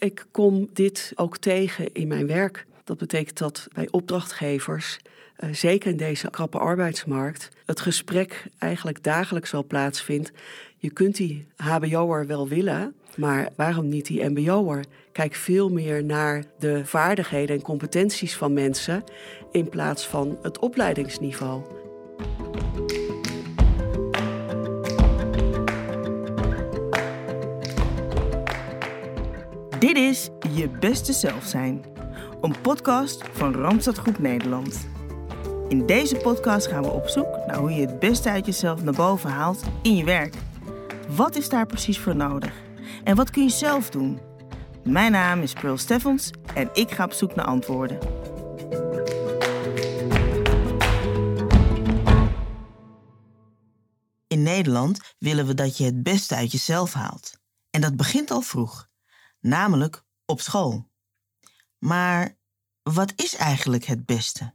ik kom dit ook tegen in mijn werk. Dat betekent dat bij opdrachtgevers, eh, zeker in deze krappe arbeidsmarkt, het gesprek eigenlijk dagelijks wel plaatsvindt. Je kunt die HBO'er wel willen, maar waarom niet die MBO'er? Kijk veel meer naar de vaardigheden en competenties van mensen in plaats van het opleidingsniveau. Dit is Je Beste Zelf Zijn, een podcast van Randstad Groep Nederland. In deze podcast gaan we op zoek naar hoe je het beste uit jezelf naar boven haalt in je werk. Wat is daar precies voor nodig? En wat kun je zelf doen? Mijn naam is Pearl Steffens en ik ga op zoek naar antwoorden. In Nederland willen we dat je het beste uit jezelf haalt. En dat begint al vroeg namelijk op school. Maar wat is eigenlijk het beste?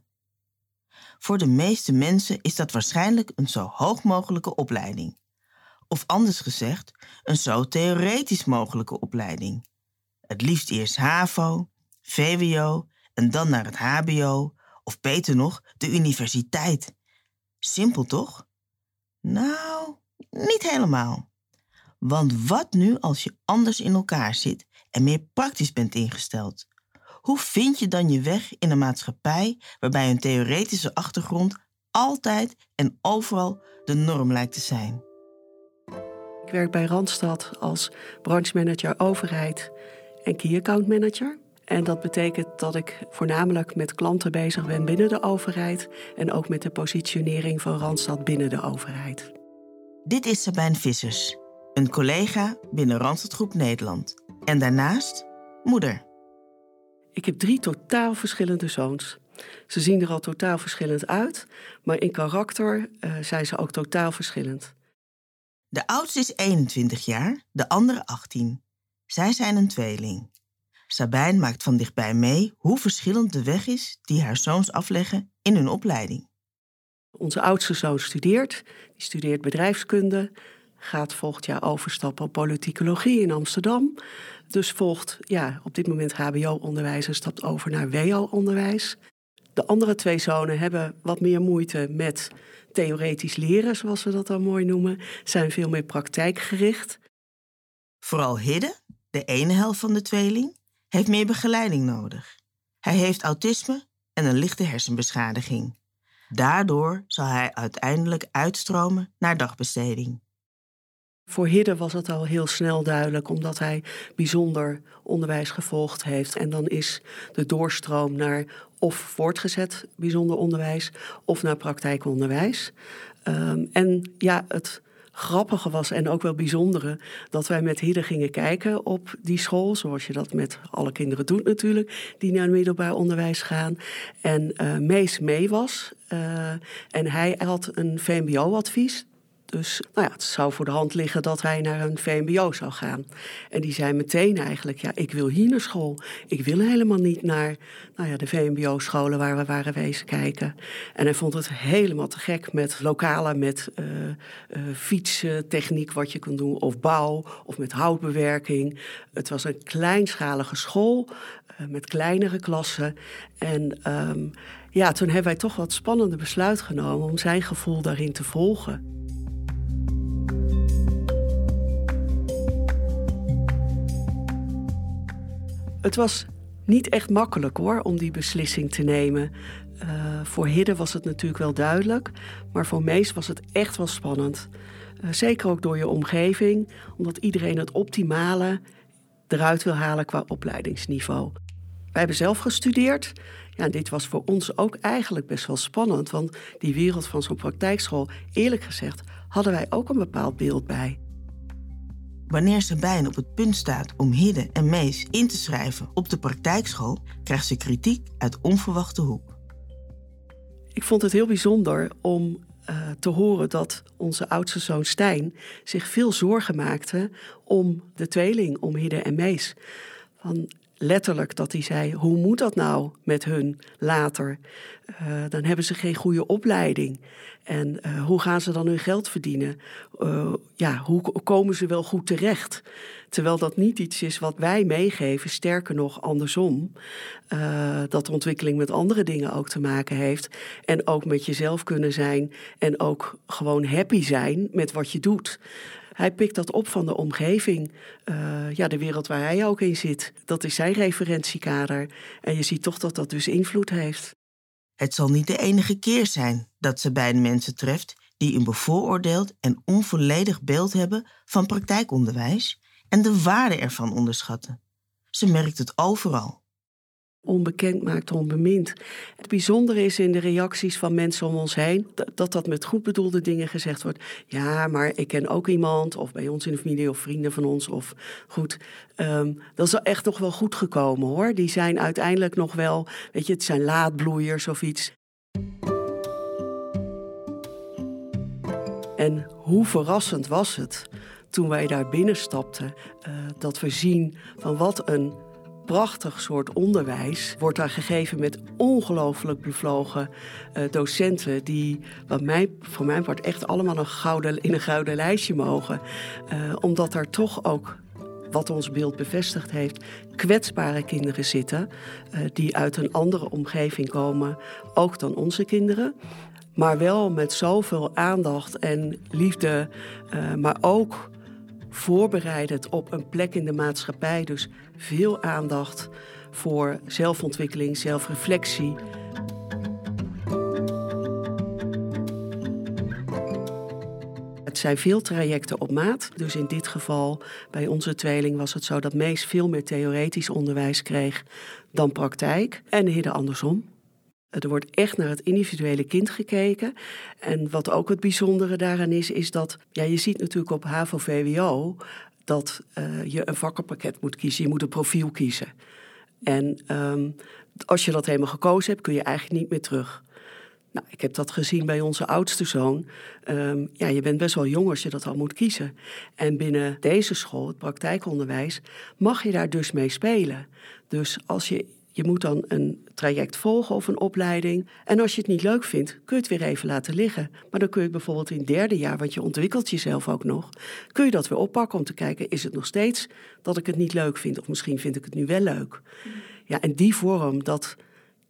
Voor de meeste mensen is dat waarschijnlijk een zo hoog mogelijke opleiding. Of anders gezegd, een zo theoretisch mogelijke opleiding. Het liefst eerst HAVO, VWO en dan naar het HBO, of beter nog, de universiteit. Simpel toch? Nou, niet helemaal. Want wat nu als je anders in elkaar zit en meer praktisch bent ingesteld? Hoe vind je dan je weg in een maatschappij waarbij een theoretische achtergrond altijd en overal de norm lijkt te zijn? Ik werk bij Randstad als branchemanager overheid en key account manager. En dat betekent dat ik voornamelijk met klanten bezig ben binnen de overheid en ook met de positionering van Randstad binnen de overheid. Dit is Sabijn Vissers, een collega binnen Randstad Groep Nederland. En daarnaast moeder. Ik heb drie totaal verschillende zoons. Ze zien er al totaal verschillend uit, maar in karakter uh, zijn ze ook totaal verschillend. De oudste is 21 jaar, de andere 18. Zij zijn een tweeling. Sabijn maakt van dichtbij mee hoe verschillend de weg is die haar zoons afleggen in hun opleiding. Onze oudste zoon studeert. Die studeert bedrijfskunde gaat volgend jaar overstappen op politicologie in Amsterdam. Dus volgt ja, op dit moment HBO-onderwijs en stapt over naar WO-onderwijs. De andere twee zonen hebben wat meer moeite met theoretisch leren, zoals we dat dan mooi noemen, zijn veel meer praktijkgericht. Vooral Hidde, de ene helft van de tweeling, heeft meer begeleiding nodig. Hij heeft autisme en een lichte hersenbeschadiging. Daardoor zal hij uiteindelijk uitstromen naar dagbesteding. Voor Hidde was het al heel snel duidelijk, omdat hij bijzonder onderwijs gevolgd heeft. En dan is de doorstroom naar of voortgezet bijzonder onderwijs of naar praktijkonderwijs. Um, en ja, het grappige was en ook wel bijzondere dat wij met Hidde gingen kijken op die school, zoals je dat met alle kinderen doet natuurlijk, die naar middelbaar onderwijs gaan. En uh, Mees mee was. Uh, en hij had een VMBO-advies. Dus nou ja, het zou voor de hand liggen dat hij naar een VMBO zou gaan. En die zei meteen eigenlijk, ja, ik wil hier naar school. Ik wil helemaal niet naar nou ja, de VMBO-scholen waar we waren wezen kijken. En hij vond het helemaal te gek met lokalen, met uh, uh, fietstechniek wat je kunt doen, of bouw, of met houtbewerking. Het was een kleinschalige school uh, met kleinere klassen. En um, ja, toen hebben wij toch wat spannende besluit genomen om zijn gevoel daarin te volgen. Het was niet echt makkelijk hoor om die beslissing te nemen. Uh, voor Hidde was het natuurlijk wel duidelijk, maar voor Mees was het echt wel spannend. Uh, zeker ook door je omgeving, omdat iedereen het optimale eruit wil halen qua opleidingsniveau. Wij hebben zelf gestudeerd. Ja, dit was voor ons ook eigenlijk best wel spannend, want die wereld van zo'n praktijkschool, eerlijk gezegd, hadden wij ook een bepaald beeld bij. Wanneer Sabijn op het punt staat om Hidde en Mees in te schrijven op de praktijkschool, krijgt ze kritiek uit onverwachte hoek. Ik vond het heel bijzonder om uh, te horen dat onze oudste zoon Stijn zich veel zorgen maakte om de tweeling, om Hidde en Mees. Van, letterlijk dat hij zei: hoe moet dat nou met hun later? Uh, dan hebben ze geen goede opleiding. En uh, hoe gaan ze dan hun geld verdienen? Uh, ja, hoe komen ze wel goed terecht? Terwijl dat niet iets is wat wij meegeven, sterker nog andersom. dat ontwikkeling met andere dingen ook te maken heeft. En ook met jezelf kunnen zijn. En ook gewoon happy zijn met wat je doet. Hij pikt dat op van de omgeving, uh, ja, de wereld waar hij ook in zit. Dat is zijn referentiekader. En je ziet toch dat dat dus invloed heeft. Het zal niet de enige keer zijn dat ze beide mensen treft die een bevooroordeeld en onvolledig beeld hebben van praktijkonderwijs en de waarde ervan onderschatten. Ze merkt het overal onbekend maakt onbemind. Het bijzondere is in de reacties van mensen om ons heen dat dat met goed bedoelde dingen gezegd wordt. Ja, maar ik ken ook iemand, of bij ons in de familie, of vrienden van ons, of goed. Um, dat is echt nog wel goed gekomen hoor. Die zijn uiteindelijk nog wel, weet je, het zijn laadbloeiers of iets. En hoe verrassend was het toen wij daar binnenstapten, uh, dat we zien van wat een prachtig soort onderwijs wordt daar gegeven met ongelooflijk bevlogen uh, docenten die wat mij, voor mijn part echt allemaal een gouden, in een gouden lijstje mogen. Uh, omdat er toch ook wat ons beeld bevestigd heeft, kwetsbare kinderen zitten uh, die uit een andere omgeving komen, ook dan onze kinderen. Maar wel met zoveel aandacht en liefde, maar ook voorbereidend op een plek in de maatschappij. Dus veel aandacht voor zelfontwikkeling, zelfreflectie. Het zijn veel trajecten op maat. Dus in dit geval, bij onze tweeling, was het zo dat Mees veel meer theoretisch onderwijs kreeg dan praktijk. En Hidde andersom. Er wordt echt naar het individuele kind gekeken. En wat ook het bijzondere daaraan is, is dat ja, je ziet natuurlijk op HAVO-VWO dat uh, je een vakkenpakket moet kiezen. Je moet een profiel kiezen. En um, als je dat helemaal gekozen hebt, kun je eigenlijk niet meer terug. Nou, ik heb dat gezien bij onze oudste zoon. Um, ja, je bent best wel jong als je dat al moet kiezen. En binnen deze school, het praktijkonderwijs, mag je daar dus mee spelen. Dus als je je moet dan een traject volgen of een opleiding. En als je het niet leuk vindt, kun je het weer even laten liggen. Maar dan kun je bijvoorbeeld in het derde jaar, want je ontwikkelt jezelf ook nog, kun je dat weer oppakken om te kijken, is het nog steeds dat ik het niet leuk vind? Of misschien vind ik het nu wel leuk. Ja, en die vorm dat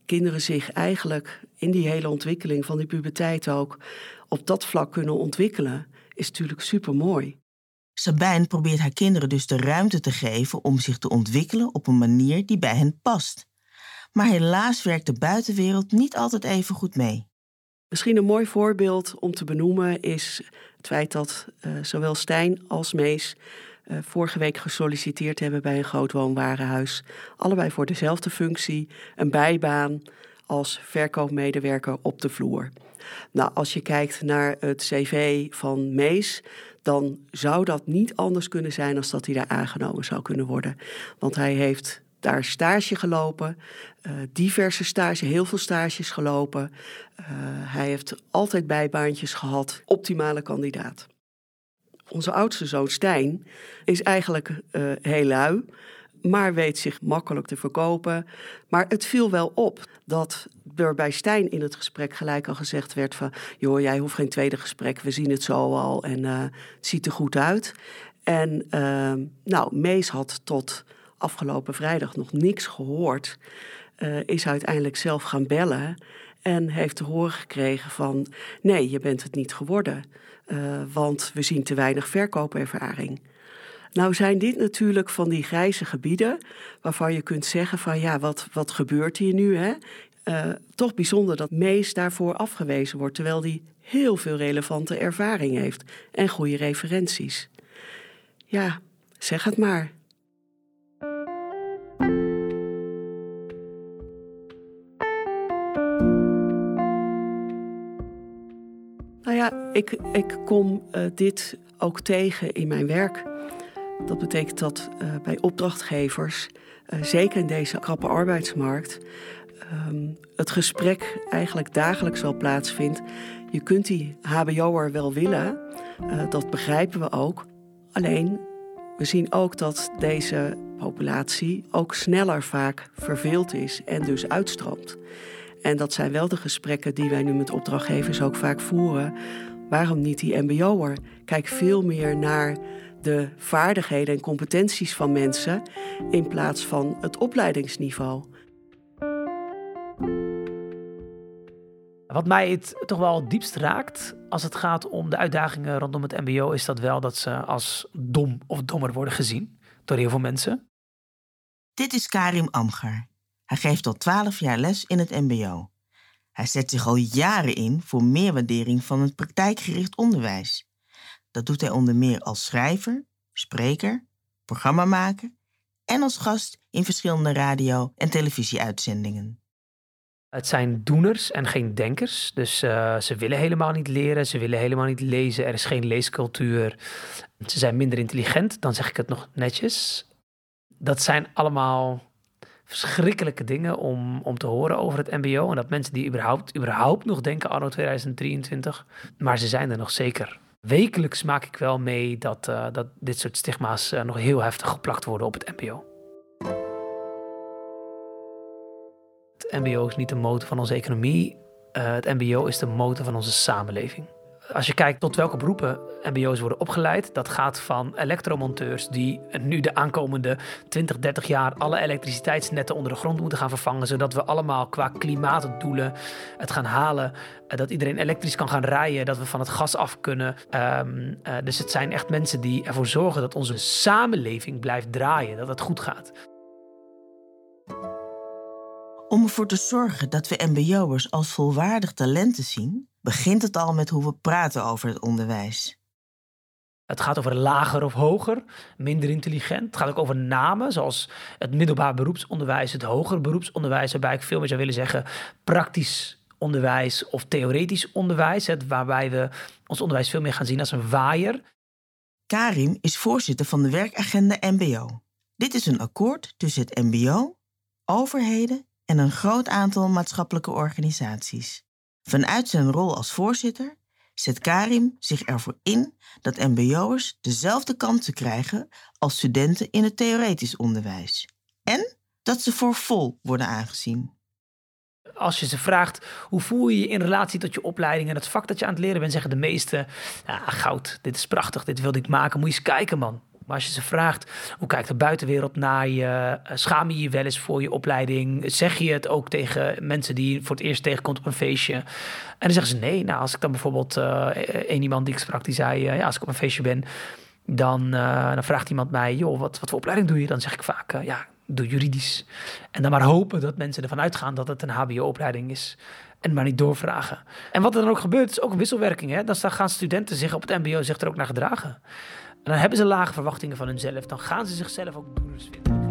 kinderen zich eigenlijk in die hele ontwikkeling van die puberteit ook op dat vlak kunnen ontwikkelen, is natuurlijk super mooi. Sabijn probeert haar kinderen dus de ruimte te geven om zich te ontwikkelen op een manier die bij hen past. Maar helaas werkt de buitenwereld niet altijd even goed mee. Misschien een mooi voorbeeld om te benoemen is het feit dat uh, zowel Stijn als Mees uh, vorige week gesolliciteerd hebben bij een groot woonwarenhuis. Allebei voor dezelfde functie, een bijbaan als verkoopmedewerker op de vloer. Nou, als je kijkt naar het cv van Mees, dan zou dat niet anders kunnen zijn dan dat hij daar aangenomen zou kunnen worden. Want hij heeft daar stage gelopen, uh, diverse stages, heel veel stages gelopen. Uh, hij heeft altijd bijbaantjes gehad, optimale kandidaat. Onze oudste zoon Stijn is eigenlijk uh, heel lui, maar weet zich makkelijk te verkopen. Maar het viel wel op dat er bij Stijn in het gesprek gelijk al gezegd werd van... joh, jij hoeft geen tweede gesprek, we zien het zo al en het ziet er goed uit. En nou, Mees had tot afgelopen vrijdag nog niks gehoord, uh, is uiteindelijk zelf gaan bellen en heeft te horen gekregen van nee, je bent het niet geworden, uh, want we zien te weinig verkoopervaring. Nou zijn dit natuurlijk van die grijze gebieden waarvan je kunt zeggen van ja, wat, wat gebeurt hier nu? Hè? Uh, toch bijzonder dat Mees daarvoor afgewezen wordt, terwijl hij heel veel relevante ervaring heeft en goede referenties. Ja, zeg het maar. Ik, ik kom uh, dit ook tegen in mijn werk. Dat betekent dat uh, bij opdrachtgevers, uh, zeker in deze krappe arbeidsmarkt, um, het gesprek eigenlijk dagelijks al plaatsvindt. Je kunt die HBO'er wel willen, dat begrijpen we ook. Alleen, we zien ook dat deze populatie ook sneller vaak verveeld is en dus uitstroomt. En dat zijn wel de gesprekken die wij nu met opdrachtgevers ook vaak voeren. Waarom niet die MBO'er? Kijk veel meer naar de vaardigheden en competenties van mensen in plaats van het opleidingsniveau. Wat mij het toch wel het diepst raakt als het gaat om de uitdagingen rondom het MBO, is dat wel dat ze als dom of dommer worden gezien door heel veel mensen. Dit is Karim Amgar. Hij geeft al 12 jaar les in het MBO. Hij zet zich al jaren in voor meer waardering van het praktijkgericht onderwijs. Dat doet hij onder meer als schrijver, spreker, programmamaker en als gast in verschillende radio- en televisieuitzendingen. Het zijn doeners en geen denkers. Dus uh, ze willen helemaal niet leren, ze willen helemaal niet lezen. Er is geen leescultuur. Ze zijn minder intelligent, dan zeg ik het nog netjes. Dat zijn allemaal verschrikkelijke dingen om, om te horen over het MBO. En dat mensen die überhaupt, überhaupt nog denken anno 2023. Maar ze zijn er nog zeker. Wekelijks maak ik wel mee dat, uh, dat dit soort stigma's uh, nog heel heftig geplakt worden op het MBO. Het MBO is niet de motor van onze economie. Uh, het MBO is de motor van onze samenleving. Als je kijkt tot welke beroepen MBO's worden opgeleid, dat gaat van elektromonteurs die nu de aankomende 20, 30 jaar alle elektriciteitsnetten onder de grond moeten gaan vervangen, zodat we allemaal qua klimaatdoelen het gaan halen, uh, dat iedereen elektrisch kan gaan rijden, dat we van het gas af kunnen. Um, uh, dus het zijn echt mensen die ervoor zorgen dat onze samenleving blijft draaien, dat het goed gaat. Om ervoor te zorgen dat we MBO'ers als volwaardig talenten zien, begint het al met hoe we praten over het onderwijs. Het gaat over lager of hoger, minder intelligent. Het gaat ook over namen, zoals het middelbaar beroepsonderwijs, het hoger beroepsonderwijs, waarbij ik veel meer zou willen zeggen praktisch onderwijs of theoretisch onderwijs, waarbij we ons onderwijs veel meer gaan zien als een waaier. Karim is voorzitter van de werkagenda MBO. Dit is een akkoord tussen het MBO, overheden en een groot aantal maatschappelijke organisaties. Vanuit zijn rol als voorzitter zet Karim zich ervoor in dat MBO'ers dezelfde kansen krijgen als studenten in het theoretisch onderwijs. En dat ze voor vol worden aangezien. Als je ze vraagt hoe voel je je in relatie tot je opleiding en het vak dat je aan het leren bent, zeggen de meesten: ja, goud, dit is prachtig, dit wilde ik maken, moet je eens kijken, man. Maar als je ze vraagt, hoe kijkt de buitenwereld naar je? Schaam je je wel eens voor je opleiding? Zeg je het ook tegen mensen die voor het eerst tegenkomt op een feestje? En dan zeggen ze nee. Nou, als ik dan bijvoorbeeld uh, een iemand die ik sprak, die zei... Uh, ja, als ik op een feestje ben, dan, dan vraagt iemand mij... joh, wat, wat voor opleiding doe je? Dan zeg ik vaak, ja, doe juridisch. En dan maar hopen dat mensen ervan uitgaan dat het een hbo-opleiding is en maar niet doorvragen. En wat er dan ook gebeurt, is ook een wisselwerking. Hè? Dan gaan studenten zich op het mbo zich er ook naar gedragen. En dan hebben ze lage verwachtingen van hunzelf. Dan gaan ze zichzelf ook vinden.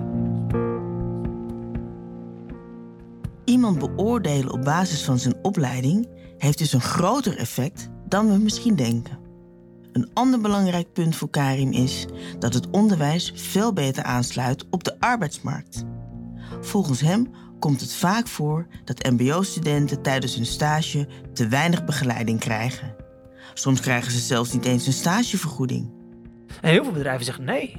Iemand beoordelen op basis van zijn opleiding heeft dus een groter effect dan we misschien denken. Een ander belangrijk punt voor Karim is dat het onderwijs veel beter aansluit op de arbeidsmarkt. Volgens hem komt het vaak voor dat MBO-studenten tijdens hun stage te weinig begeleiding krijgen. Soms krijgen ze zelfs niet eens een stagevergoeding. En heel veel bedrijven zeggen nee.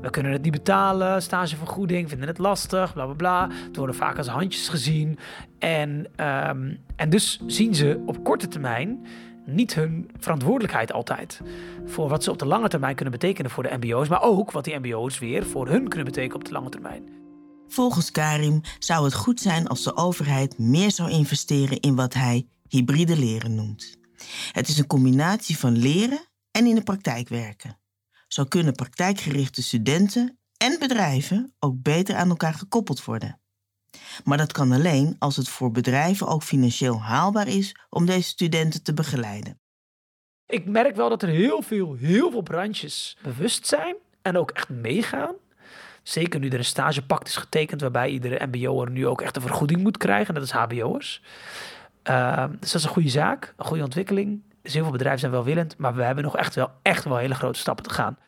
We kunnen het niet betalen, stagevergoeding, vinden het lastig, bla bla bla. Het worden vaak als handjes gezien. En, um, en dus zien ze op korte termijn niet hun verantwoordelijkheid altijd. Voor wat ze op de lange termijn kunnen betekenen voor de MBO's, maar ook wat die MBO's weer voor hun kunnen betekenen op de lange termijn. Volgens Karim zou het goed zijn als de overheid meer zou investeren in wat hij hybride leren noemt. Het is een combinatie van leren en in de praktijk werken. Zo kunnen praktijkgerichte studenten en bedrijven ook beter aan elkaar gekoppeld worden. Maar dat kan alleen als het voor bedrijven ook financieel haalbaar is om deze studenten te begeleiden. Ik merk wel dat er heel veel, heel veel branches bewust zijn en ook echt meegaan. Zeker nu er een stagepact is getekend waarbij iedere MBO'er nu ook echt een vergoeding moet krijgen, net als HBO'ers. Uh, dus dat is een goede zaak, een goede ontwikkeling. Dus heel veel bedrijven zijn welwillend, maar we hebben nog echt wel, echt wel hele grote stappen te gaan.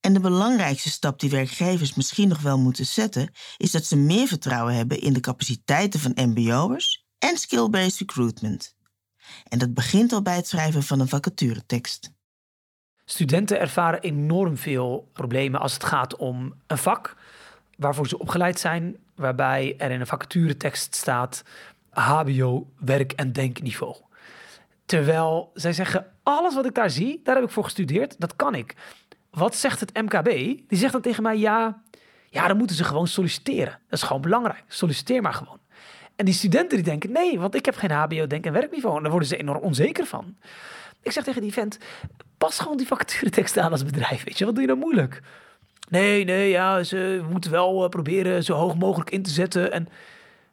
En de belangrijkste stap die werkgevers misschien nog wel moeten zetten, is dat ze meer vertrouwen hebben in de capaciteiten van MBO'ers en skill-based recruitment. En dat begint al bij het schrijven van een vacaturetekst. Studenten ervaren enorm veel problemen als het gaat om een vak waarvoor ze opgeleid zijn, waarbij er in een vacaturetekst staat HBO, werk- en denkniveau. Terwijl zij zeggen, alles wat ik daar zie, daar heb ik voor gestudeerd, dat kan ik. Wat zegt het MKB? Die zegt dan tegen mij, ja, ja, dan moeten ze gewoon solliciteren. Dat is gewoon belangrijk. Solliciteer maar gewoon. En die studenten die denken, nee, want ik heb geen HBO, denk- en werkniveau. En daar worden ze enorm onzeker van. Ik zeg tegen die vent, pas gewoon die vacaturetekst aan als bedrijf, weet je. Wat doe je dan moeilijk? Nee, nee, ja, ze moeten wel eh, proberen zo hoog mogelijk in te zetten. En,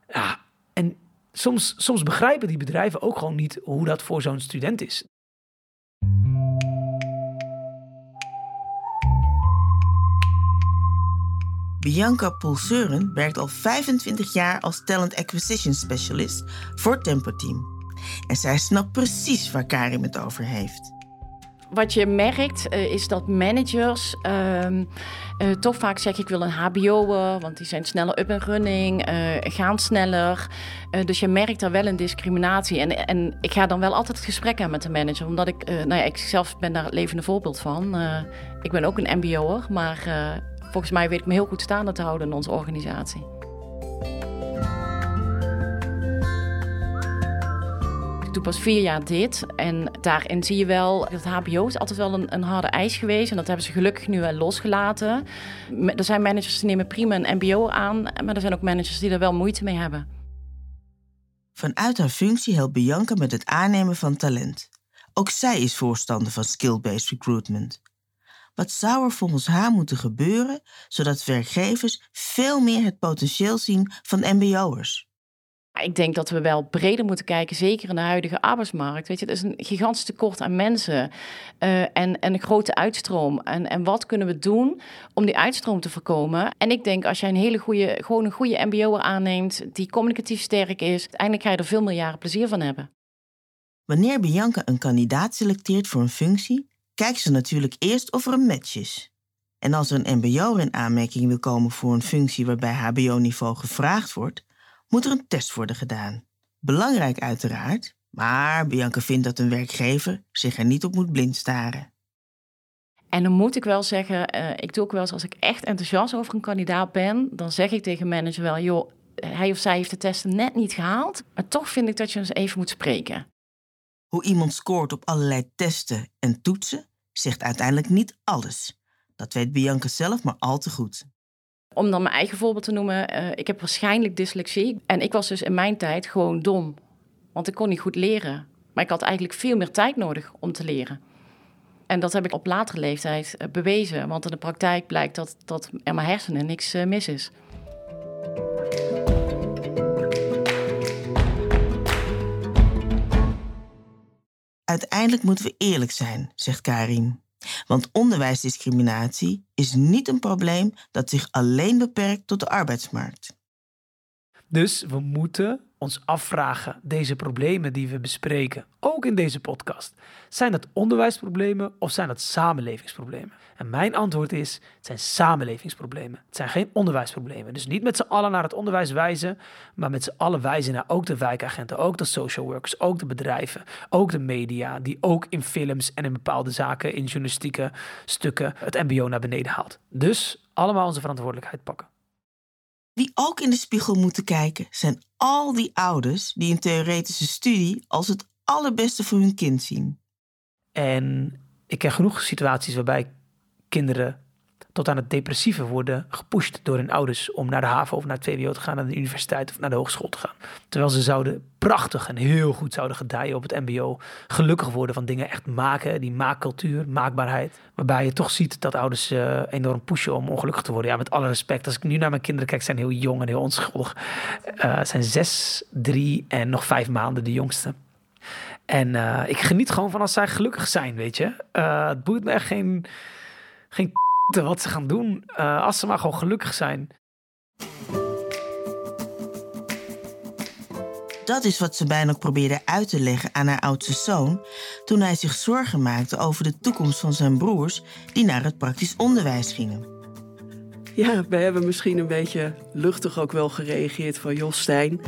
ja, en soms, soms begrijpen die bedrijven ook gewoon niet hoe dat voor zo'n student is. Bianca Poelseuren werkt al 25 jaar als Talent Acquisition Specialist voor Tempo Team. En zij snapt precies waar Karim het over heeft. Wat je merkt uh, is dat managers uh, uh, toch vaak zeggen: Ik wil een HBO'er, want die zijn sneller up en running, eh, gaan sneller. Eh, dus je merkt daar wel een discriminatie. En, en ik ga dan wel altijd het gesprek aan met de manager, omdat ik, nou ja, ik zelf ben daar het levende voorbeeld van. ik ben ook een MBO'er, maar volgens mij weet ik me heel goed staande te houden in onze organisatie. Doe pas vier jaar dit. En daarin zie je wel, dat HBO is altijd wel een, een harde eis geweest. En dat hebben ze gelukkig nu wel losgelaten. Er zijn managers die nemen prima een MBO aan. Maar er zijn ook managers die er wel moeite mee hebben. Vanuit haar functie helpt Bianca met het aannemen van talent. Ook zij is voorstander van skill-based recruitment. Wat zou er volgens haar moeten gebeuren zodat werkgevers veel meer het potentieel zien van MBO'ers? Ik denk dat we wel breder moeten kijken, zeker in de huidige arbeidsmarkt. Weet je, er is een gigantisch tekort aan mensen uh, en, en een grote uitstroom. En, en wat kunnen we doen om die uitstroom te voorkomen? En ik denk als jij een hele goede, gewoon een goede MBO'er aanneemt, die communicatief sterk is, uiteindelijk ga je er veel meer jaren plezier van hebben. Wanneer Bianca een kandidaat selecteert voor een functie, kijkt ze natuurlijk eerst of er een match is. En als een MBO in aanmerking wil komen voor een functie waarbij HBO-niveau gevraagd wordt, moet er een test worden gedaan. Belangrijk uiteraard, maar Bianca vindt dat een werkgever zich er niet op moet blind staren. En dan moet ik wel zeggen, uh, ik doe ook wel eens als ik echt enthousiast over een kandidaat ben, dan zeg ik tegen manager wel, joh, hij of zij heeft de testen net niet gehaald, maar toch vind ik dat je eens even moet spreken. Hoe iemand scoort op allerlei testen en toetsen zegt uiteindelijk niet alles. Dat weet Bianca zelf maar al te goed. Om dan mijn eigen voorbeeld te noemen, uh, ik heb waarschijnlijk dyslexie. En ik was dus in mijn tijd gewoon dom. Want ik kon niet goed leren. Maar ik had eigenlijk veel meer tijd nodig om te leren. En dat heb ik op latere leeftijd uh, bewezen. Want in de praktijk blijkt dat, dat er mijn hersenen niks uh, mis is. Uiteindelijk moeten we eerlijk zijn, zegt Karin. Want onderwijsdiscriminatie is niet een probleem dat zich alleen beperkt tot de arbeidsmarkt. Dus we moeten ons afvragen, deze problemen die we bespreken, ook in deze podcast, zijn dat onderwijsproblemen of zijn dat samenlevingsproblemen? En mijn antwoord is, het zijn samenlevingsproblemen. Het zijn geen onderwijsproblemen. Dus niet met z'n allen naar het onderwijs wijzen, maar met z'n allen wijzen naar ook de wijkagenten, ook de social workers, ook de bedrijven, ook de media, die ook in films en in bepaalde zaken, in journalistieke stukken, het mbo naar beneden haalt. Dus allemaal onze verantwoordelijkheid pakken. Wie ook in de spiegel moeten kijken, zijn al die ouders die een theoretische studie als het allerbeste voor hun kind zien. En ik ken genoeg situaties waarbij kinderen tot aan het depressieve worden gepusht door hun ouders om naar de haven of naar het VWO te gaan, naar de universiteit of naar de hogeschool te gaan. Terwijl ze zouden prachtig en heel goed zouden gedijen op het MBO, gelukkig worden van dingen echt maken, die maakcultuur, maakbaarheid. Waarbij je toch ziet dat ouders uh, enorm pushen om ongelukkig te worden. Ja, met alle respect. Als ik nu naar mijn kinderen kijk, zijn heel jong en heel onschuldig. Uh, zijn zes, drie en nog vijf maanden de jongste. En uh, ik geniet gewoon van als zij gelukkig zijn, weet je. het boeit me echt geen geen wat ze gaan doen. Uh, als ze maar gewoon gelukkig zijn. Dat is wat ze bijna probeerde uit te leggen aan haar oudste zoon toen hij zich zorgen maakte over de toekomst van zijn broers die naar het praktisch onderwijs gingen. Ja, we hebben misschien een beetje luchtig ook wel gereageerd van Jos Stijn.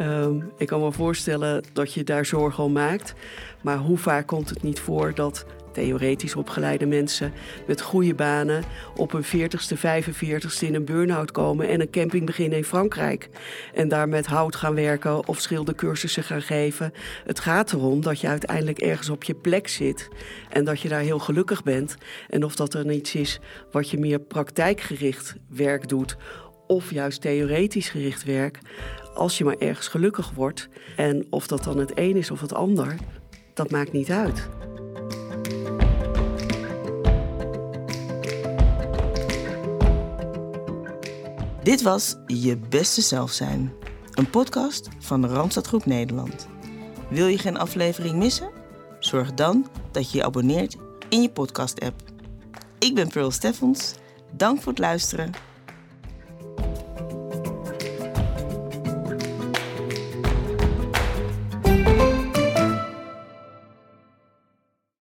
Um, ik kan me voorstellen dat je daar zorgen om maakt. Maar hoe vaak komt het niet voor dat theoretisch opgeleide mensen met goede banen op hun 40ste, 45ste in een burn-out komen en een camping beginnen in Frankrijk. En daar met hout gaan werken of schildercursussen gaan geven. Het gaat erom dat je uiteindelijk ergens op je plek zit en dat je daar heel gelukkig bent. En of dat er iets is wat je meer praktijkgericht werk doet of juist theoretisch gericht werk, als je maar ergens gelukkig wordt. En of dat dan het een is of het ander, dat maakt niet uit. Dit was Je Beste Zelf Zijn, een podcast van de Randstad Groep Nederland. Wil je geen aflevering missen? Zorg dan dat je je abonneert in je podcast-app. Ik ben Pearl Steffens. Dank voor het luisteren